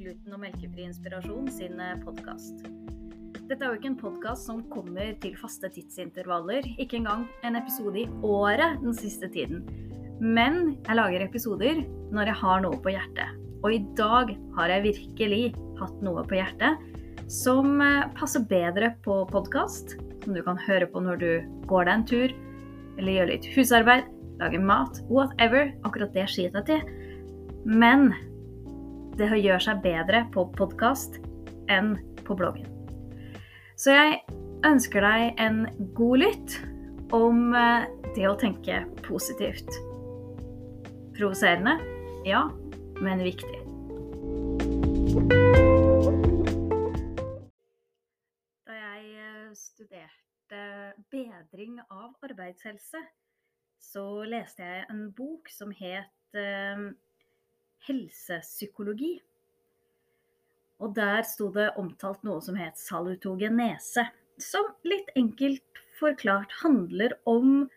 Gluten og melkefri inspirasjon sin podkast. Dette er jo ikke en podkast som kommer til faste tidsintervaller, ikke engang en episode i året den siste tiden. Men jeg lager episoder når jeg har noe på hjertet. Og i dag har jeg virkelig hatt noe på hjertet som eh, passer bedre på podkast, som du kan høre på når du går deg en tur, eller gjør litt husarbeid, lager mat, whatever. Akkurat det skiter jeg til. Men det gjør seg bedre på podkast enn på bloggen. Så jeg ønsker deg en god lytt om eh, det å tenke positivt. Provoserende? Ja, men viktig. Da jeg eh, studerte bedring av arbeidshelse, så leste jeg en bok som het eh, helsepsykologi. Og der sto det omtalt noe som het salutogenese, som litt enkelt forklart handler om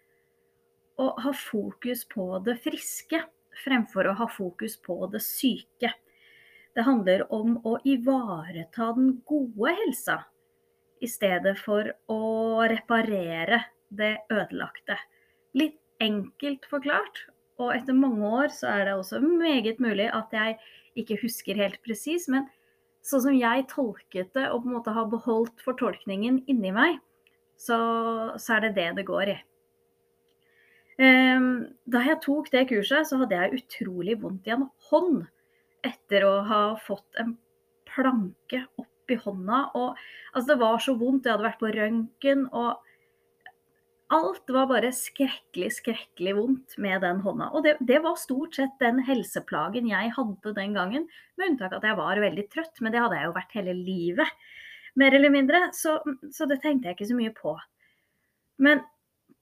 å ha fokus på det friske fremfor å ha fokus på det syke. Det handler om å ivareta den gode helsa i stedet for å reparere det ødelagte. Litt enkelt forklart, og etter mange år så er det også meget mulig at jeg ikke husker helt presis, men sånn som jeg tolket det og på en måte har beholdt fortolkningen inni meg, så, så er det det det går i. Um, da jeg tok det kurset, så hadde jeg utrolig vondt i en hånd etter å ha fått en planke opp i hånda. Og altså, det var så vondt. Jeg hadde vært på røntgen, og alt var bare skrekkelig, skrekkelig vondt med den hånda. Og det, det, var stort sett den helseplagen jeg hadde den gangen, med unntak av at jeg var veldig trøtt, men det hadde jeg jo vært hele livet, mer eller mindre. Så, så det tenkte jeg ikke så mye på. Men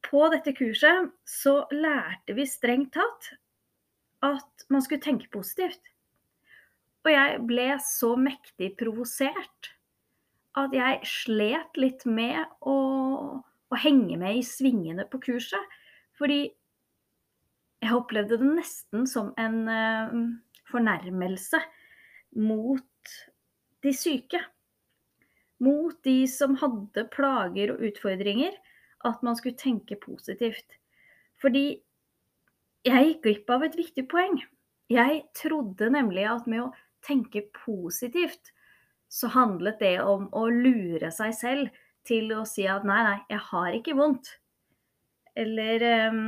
på dette kurset så lærte vi strengt tatt at man skulle tenke positivt. Og jeg ble så mektig provosert at jeg slet litt med å å henge med i svingene på kurset. Fordi jeg opplevde det nesten som en uh, fornærmelse mot de syke. Mot de som hadde plager og utfordringer. At man skulle tenke positivt. Fordi jeg gikk glipp av et viktig poeng. Jeg trodde nemlig at med å tenke positivt, så handlet det om å lure seg selv til å si at nei, nei, jeg har ikke vondt. Eller um,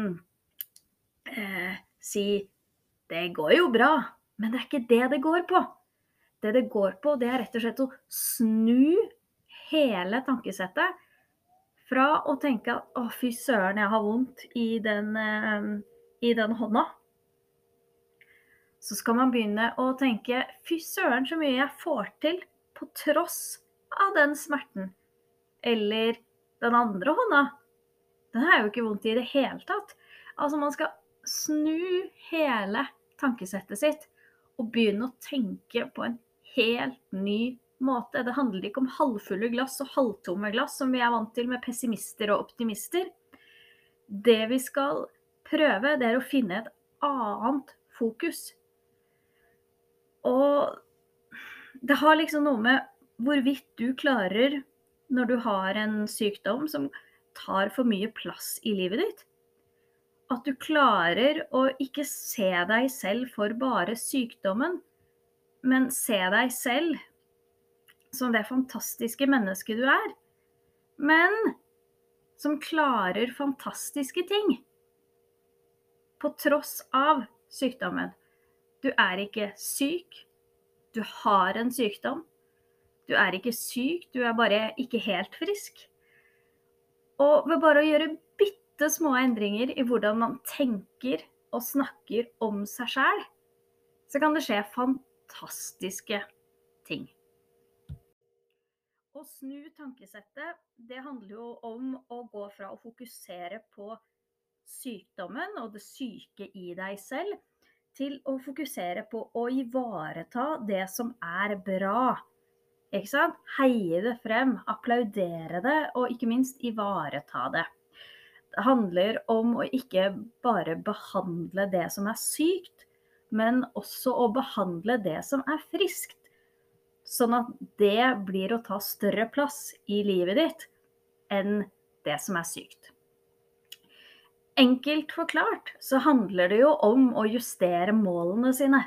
eh, si det går jo bra, men det er ikke det det går på. Det det går på, det er rett og slett å snu hele tankesettet fra å tenke at å, fy søren, jeg har vondt i den, um, i den hånda. Så skal man begynne å tenke fy søren, så mye jeg får til på tross av den smerten. Eller den andre hånda. Den er jo ikke vondt i det hele tatt. Altså, man skal snu hele tankesettet sitt og begynne å tenke på en helt ny måte. Det handler ikke om halvfulle glass og halvtomme glass, som vi er vant til med pessimister og optimister. Det vi skal prøve, det er å finne et annet fokus. Og det har liksom noe med hvorvidt du klarer når du har en sykdom som tar for mye plass i livet ditt. At du klarer å ikke se deg selv for bare sykdommen, men se deg selv som det fantastiske mennesket du er. Men som klarer fantastiske ting. På tross av sykdommen. Du er ikke syk. Du har en sykdom. Du er ikke syk, du er bare ikke helt frisk. Og ved bare å gjøre bitte små endringer i hvordan man tenker og snakker om seg sjæl, så kan det skje fantastiske ting. Å snu tankesettet, det handler jo om å gå fra å fokusere på sykdommen og det syke i deg selv, til å fokusere på å ivareta det som er bra ikke sant? Heie det frem, applaudere det, og ikke minst ivareta det. Det handler om å ikke bare behandle det som er sykt, men også å behandle det som er friskt. Sånn at det blir å ta større plass i livet ditt enn det som er sykt. Enkelt forklart så handler det jo om å justere målene sine.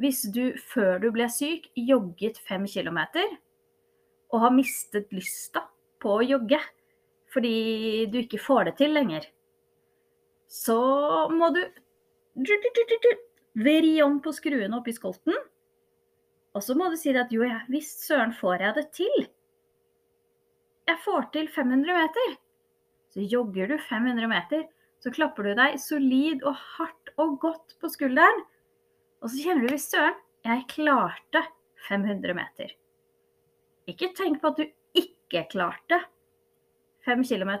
Hvis du før du ble syk jogget fem kilometer, og har mistet lysta på å jogge fordi du ikke får det til lenger, så må du vri om på skruene oppi skolten. Og så må du si at jo, ja, visst søren får jeg det til. Jeg får til 500 meter. Så jogger du 500 meter, så klapper du deg solid og hardt og godt på skulderen. Og så kjenner du visst søren, jeg klarte 500 meter. Ikke tenk på at du ikke klarte 5 km,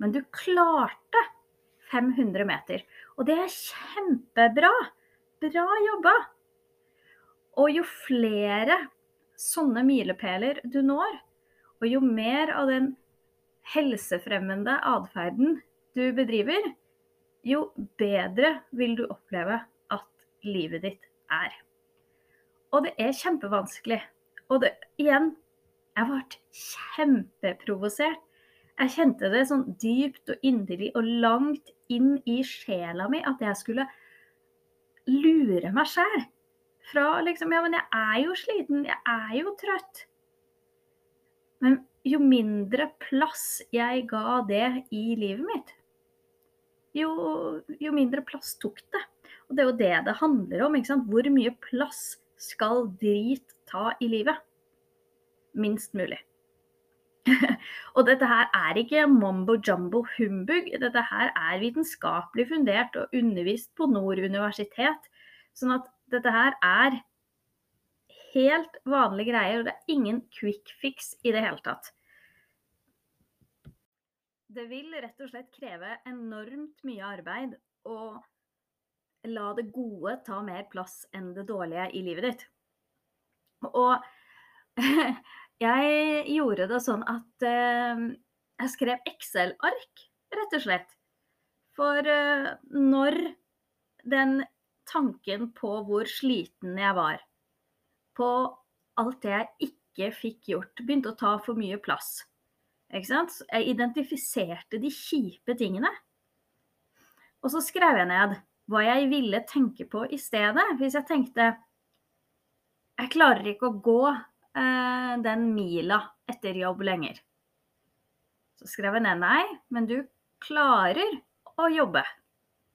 men du klarte 500 meter. Og det er kjempebra. Bra jobba. Og jo flere sånne milepæler du når, og jo mer av den helsefremmende atferden du bedriver, jo bedre vil du oppleve livet ditt er. Og det er kjempevanskelig. Og det, igjen, jeg ble kjempeprovosert. Jeg kjente det sånn dypt og inderlig og langt inn i sjela mi at jeg skulle lure meg sjæl. Fra liksom Ja, men jeg er jo sliten. Jeg er jo trøtt. Men jo mindre plass jeg ga det i livet mitt, jo, jo mindre plass tok det. Og det er jo det det handler om. ikke sant? Hvor mye plass skal drit ta i livet? Minst mulig. og dette her er ikke mambo jumbo humbug, Dette her er vitenskapelig fundert og undervist på Nord universitet. Sånn at dette her er helt vanlige greier, og det er ingen quick fix i det hele tatt. Det vil rett og slett kreve enormt mye arbeid å la det gode ta mer plass enn det dårlige i livet ditt. Og jeg gjorde det sånn at eh, jeg skrev Excel-ark, rett og slett. For eh, når den tanken på hvor sliten jeg var, på alt det jeg ikke fikk gjort, begynte å ta for mye plass. Ikke sant? Jeg identifiserte de kjipe tingene. Og så skrev jeg ned hva jeg ville tenke på i stedet. Hvis jeg tenkte jeg klarer ikke å gå eh, den mila etter jobb lenger. Så skrev jeg ned nei, men du klarer å jobbe.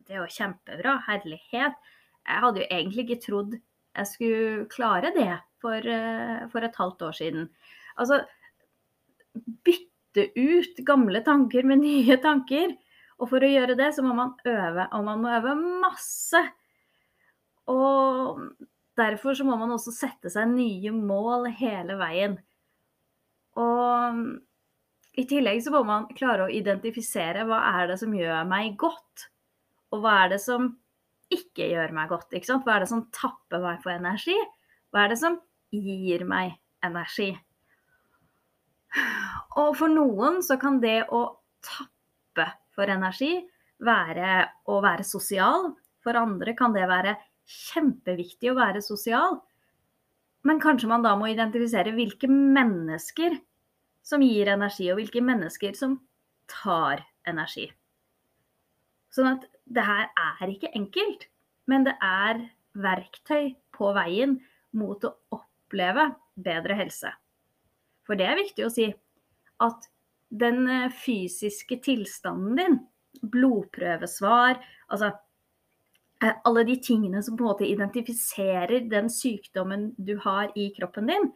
Det er jo kjempebra. Herlighet. Jeg hadde jo egentlig ikke trodd jeg skulle klare det for, eh, for et halvt år siden. Altså, bytte ut gamle tanker med nye tanker. Og for å gjøre det, så må man øve, og man må øve masse. Og derfor så må man også sette seg nye mål hele veien. Og i tillegg så må man klare å identifisere hva er det som gjør meg godt, og hva er det som ikke gjør meg godt. Ikke sant? Hva er det som tapper meg for energi? Hva er det som gir meg energi? Og for noen så kan det å tappe for energi være å være sosial. For andre kan det være kjempeviktig å være sosial. Men kanskje man da må identifisere hvilke mennesker som gir energi, og hvilke mennesker som tar energi. Sånn at det her er ikke enkelt, men det er verktøy på veien mot å oppleve bedre helse. For det er viktig å si at den eh, fysiske tilstanden din, blodprøvesvar, altså eh, alle de tingene som på en måte identifiserer den sykdommen du har i kroppen din,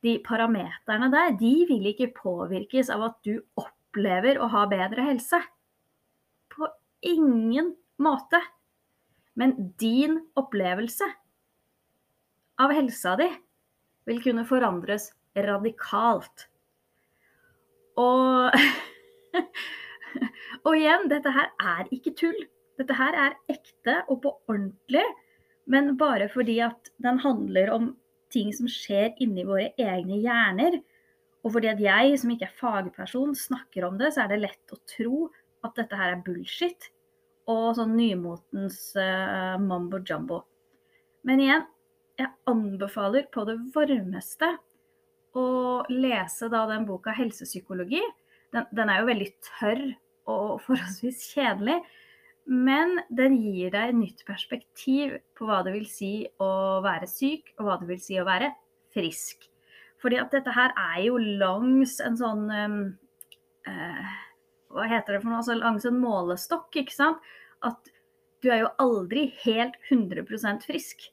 de parameterne der, de vil ikke påvirkes av at du opplever å ha bedre helse På ingen måte. Men din opplevelse av helsa di vil kunne forandres radikalt. Og Og igjen, dette her er ikke tull. Dette her er ekte og på ordentlig, men bare fordi at den handler om ting som skjer inni våre egne hjerner. Og fordi at jeg, som ikke er fagperson, snakker om det, så er det lett å tro at dette her er bullshit og sånn nymotens uh, mambo jumbo. Men igjen, jeg anbefaler på det varmeste å lese da den boka 'Helsepsykologi'. Den, den er jo veldig tørr og forholdsvis kjedelig, men den gir deg nytt perspektiv på hva det vil si å være syk, og hva det vil si å være frisk. Fordi at dette her er jo langs en sånn um, uh, Hva heter det for noe? Altså langs en målestokk, ikke sant? At du er jo aldri helt 100% frisk.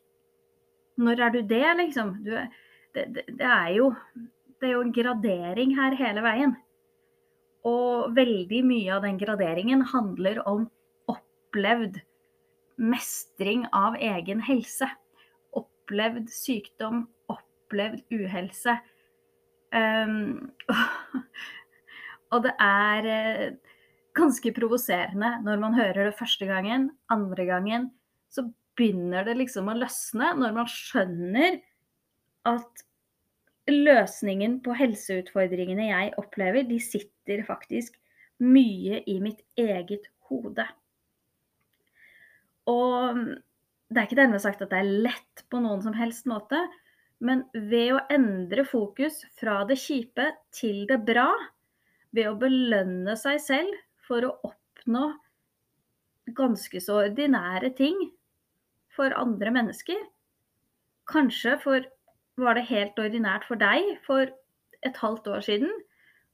Når er du det, liksom? Du, det, det, det, er jo, det er jo en gradering her hele veien. Og veldig mye av den graderingen handler om opplevd mestring av egen helse. Opplevd sykdom, opplevd uhelse. Um, og det er eh, ganske provoserende når man hører det første gangen, andre gangen. Så begynner det liksom å løsne når man skjønner at løsningen på helseutfordringene jeg opplever, de sitter faktisk mye i mitt eget hode. Og det er ikke dermed sagt at det er lett på noen som helst måte, men ved å endre fokus fra det kjipe til det bra, ved å belønne seg selv for å oppnå ganske så ordinære ting for andre mennesker, kanskje for var det helt ordinært for deg for et halvt år siden,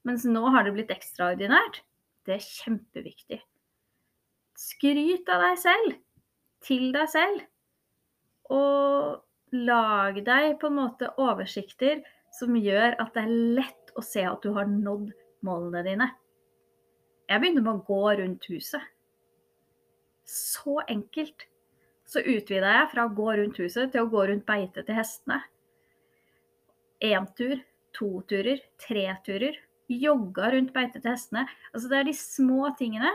mens nå har det blitt ekstraordinært. Det er kjempeviktig. Skryt av deg selv. Til deg selv. Og lag deg på en måte oversikter som gjør at det er lett å se at du har nådd målene dine. Jeg begynte med å gå rundt huset. Så enkelt. Så utvida jeg fra å gå rundt huset til å gå rundt beitet til hestene én tur, to turer, tre turer. Jogga rundt beite til hestene. Altså det er de små tingene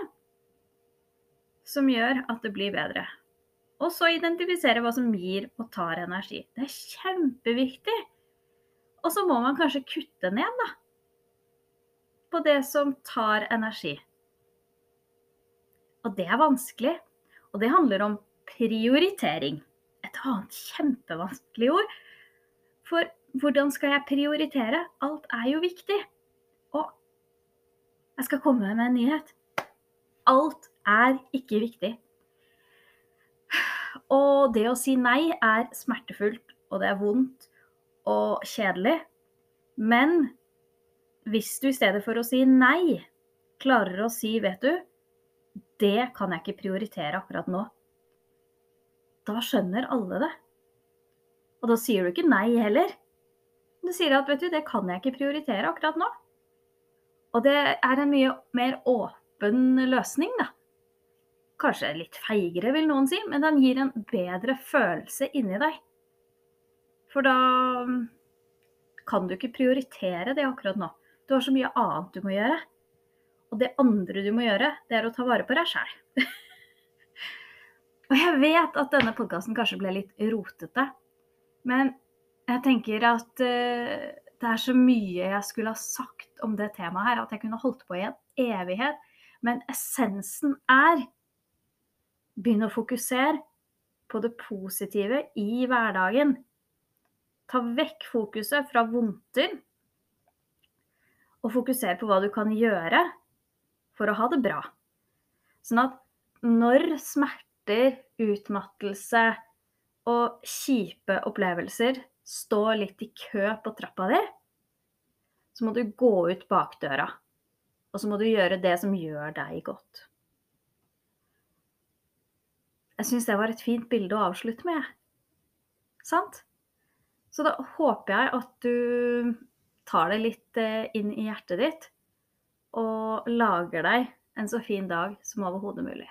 som gjør at det blir bedre. Og så identifisere hva som gir og tar energi. Det er kjempeviktig. Og så må man kanskje kutte ned, da. På det som tar energi. Og det er vanskelig. Og det handler om prioritering. Et annet kjempevanskelig ord. For hvordan skal jeg prioritere? Alt er jo viktig. Og jeg skal komme med en nyhet. Alt er ikke viktig. Og det å si nei er smertefullt, og det er vondt og kjedelig. Men hvis du i stedet for å si nei, klarer å si 'vet du', det kan jeg ikke prioritere akkurat nå. Da skjønner alle det. Og da sier du ikke nei heller. Du sier at vet du, det kan jeg ikke prioritere akkurat nå. Og det er en mye mer åpen løsning, da. Kanskje litt feigere, vil noen si, men den gir en bedre følelse inni deg. For da mm, kan du ikke prioritere det akkurat nå. Du har så mye annet du må gjøre. Og det andre du må gjøre, det er å ta vare på deg sjæl. og jeg vet at denne podkasten kanskje ble litt rotete, men jeg tenker at uh, det er så mye jeg skulle ha sagt om det temaet her, at jeg kunne holdt på i en evighet. Men essensen er begynn å fokusere på det positive i hverdagen. Ta vekk fokuset fra vondter, og fokuser på hva du kan gjøre for å ha det bra. Sånn at når smerter, utmattelse og kjipe opplevelser stå litt i kø på trappa di, så må du gå ut bakdøra. Og så må du gjøre det som gjør deg godt. Jeg syns det var et fint bilde å avslutte med. Sant? Så da håper jeg at du tar det litt eh, inn i hjertet ditt og lager deg en så fin dag som overhodet mulig.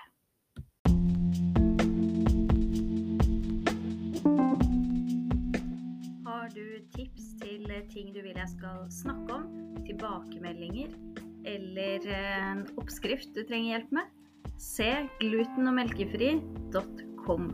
Ting du vil jeg skal snakke om, tilbakemeldinger eller en oppskrift du trenger hjelp med, se glutenommelkefri.com.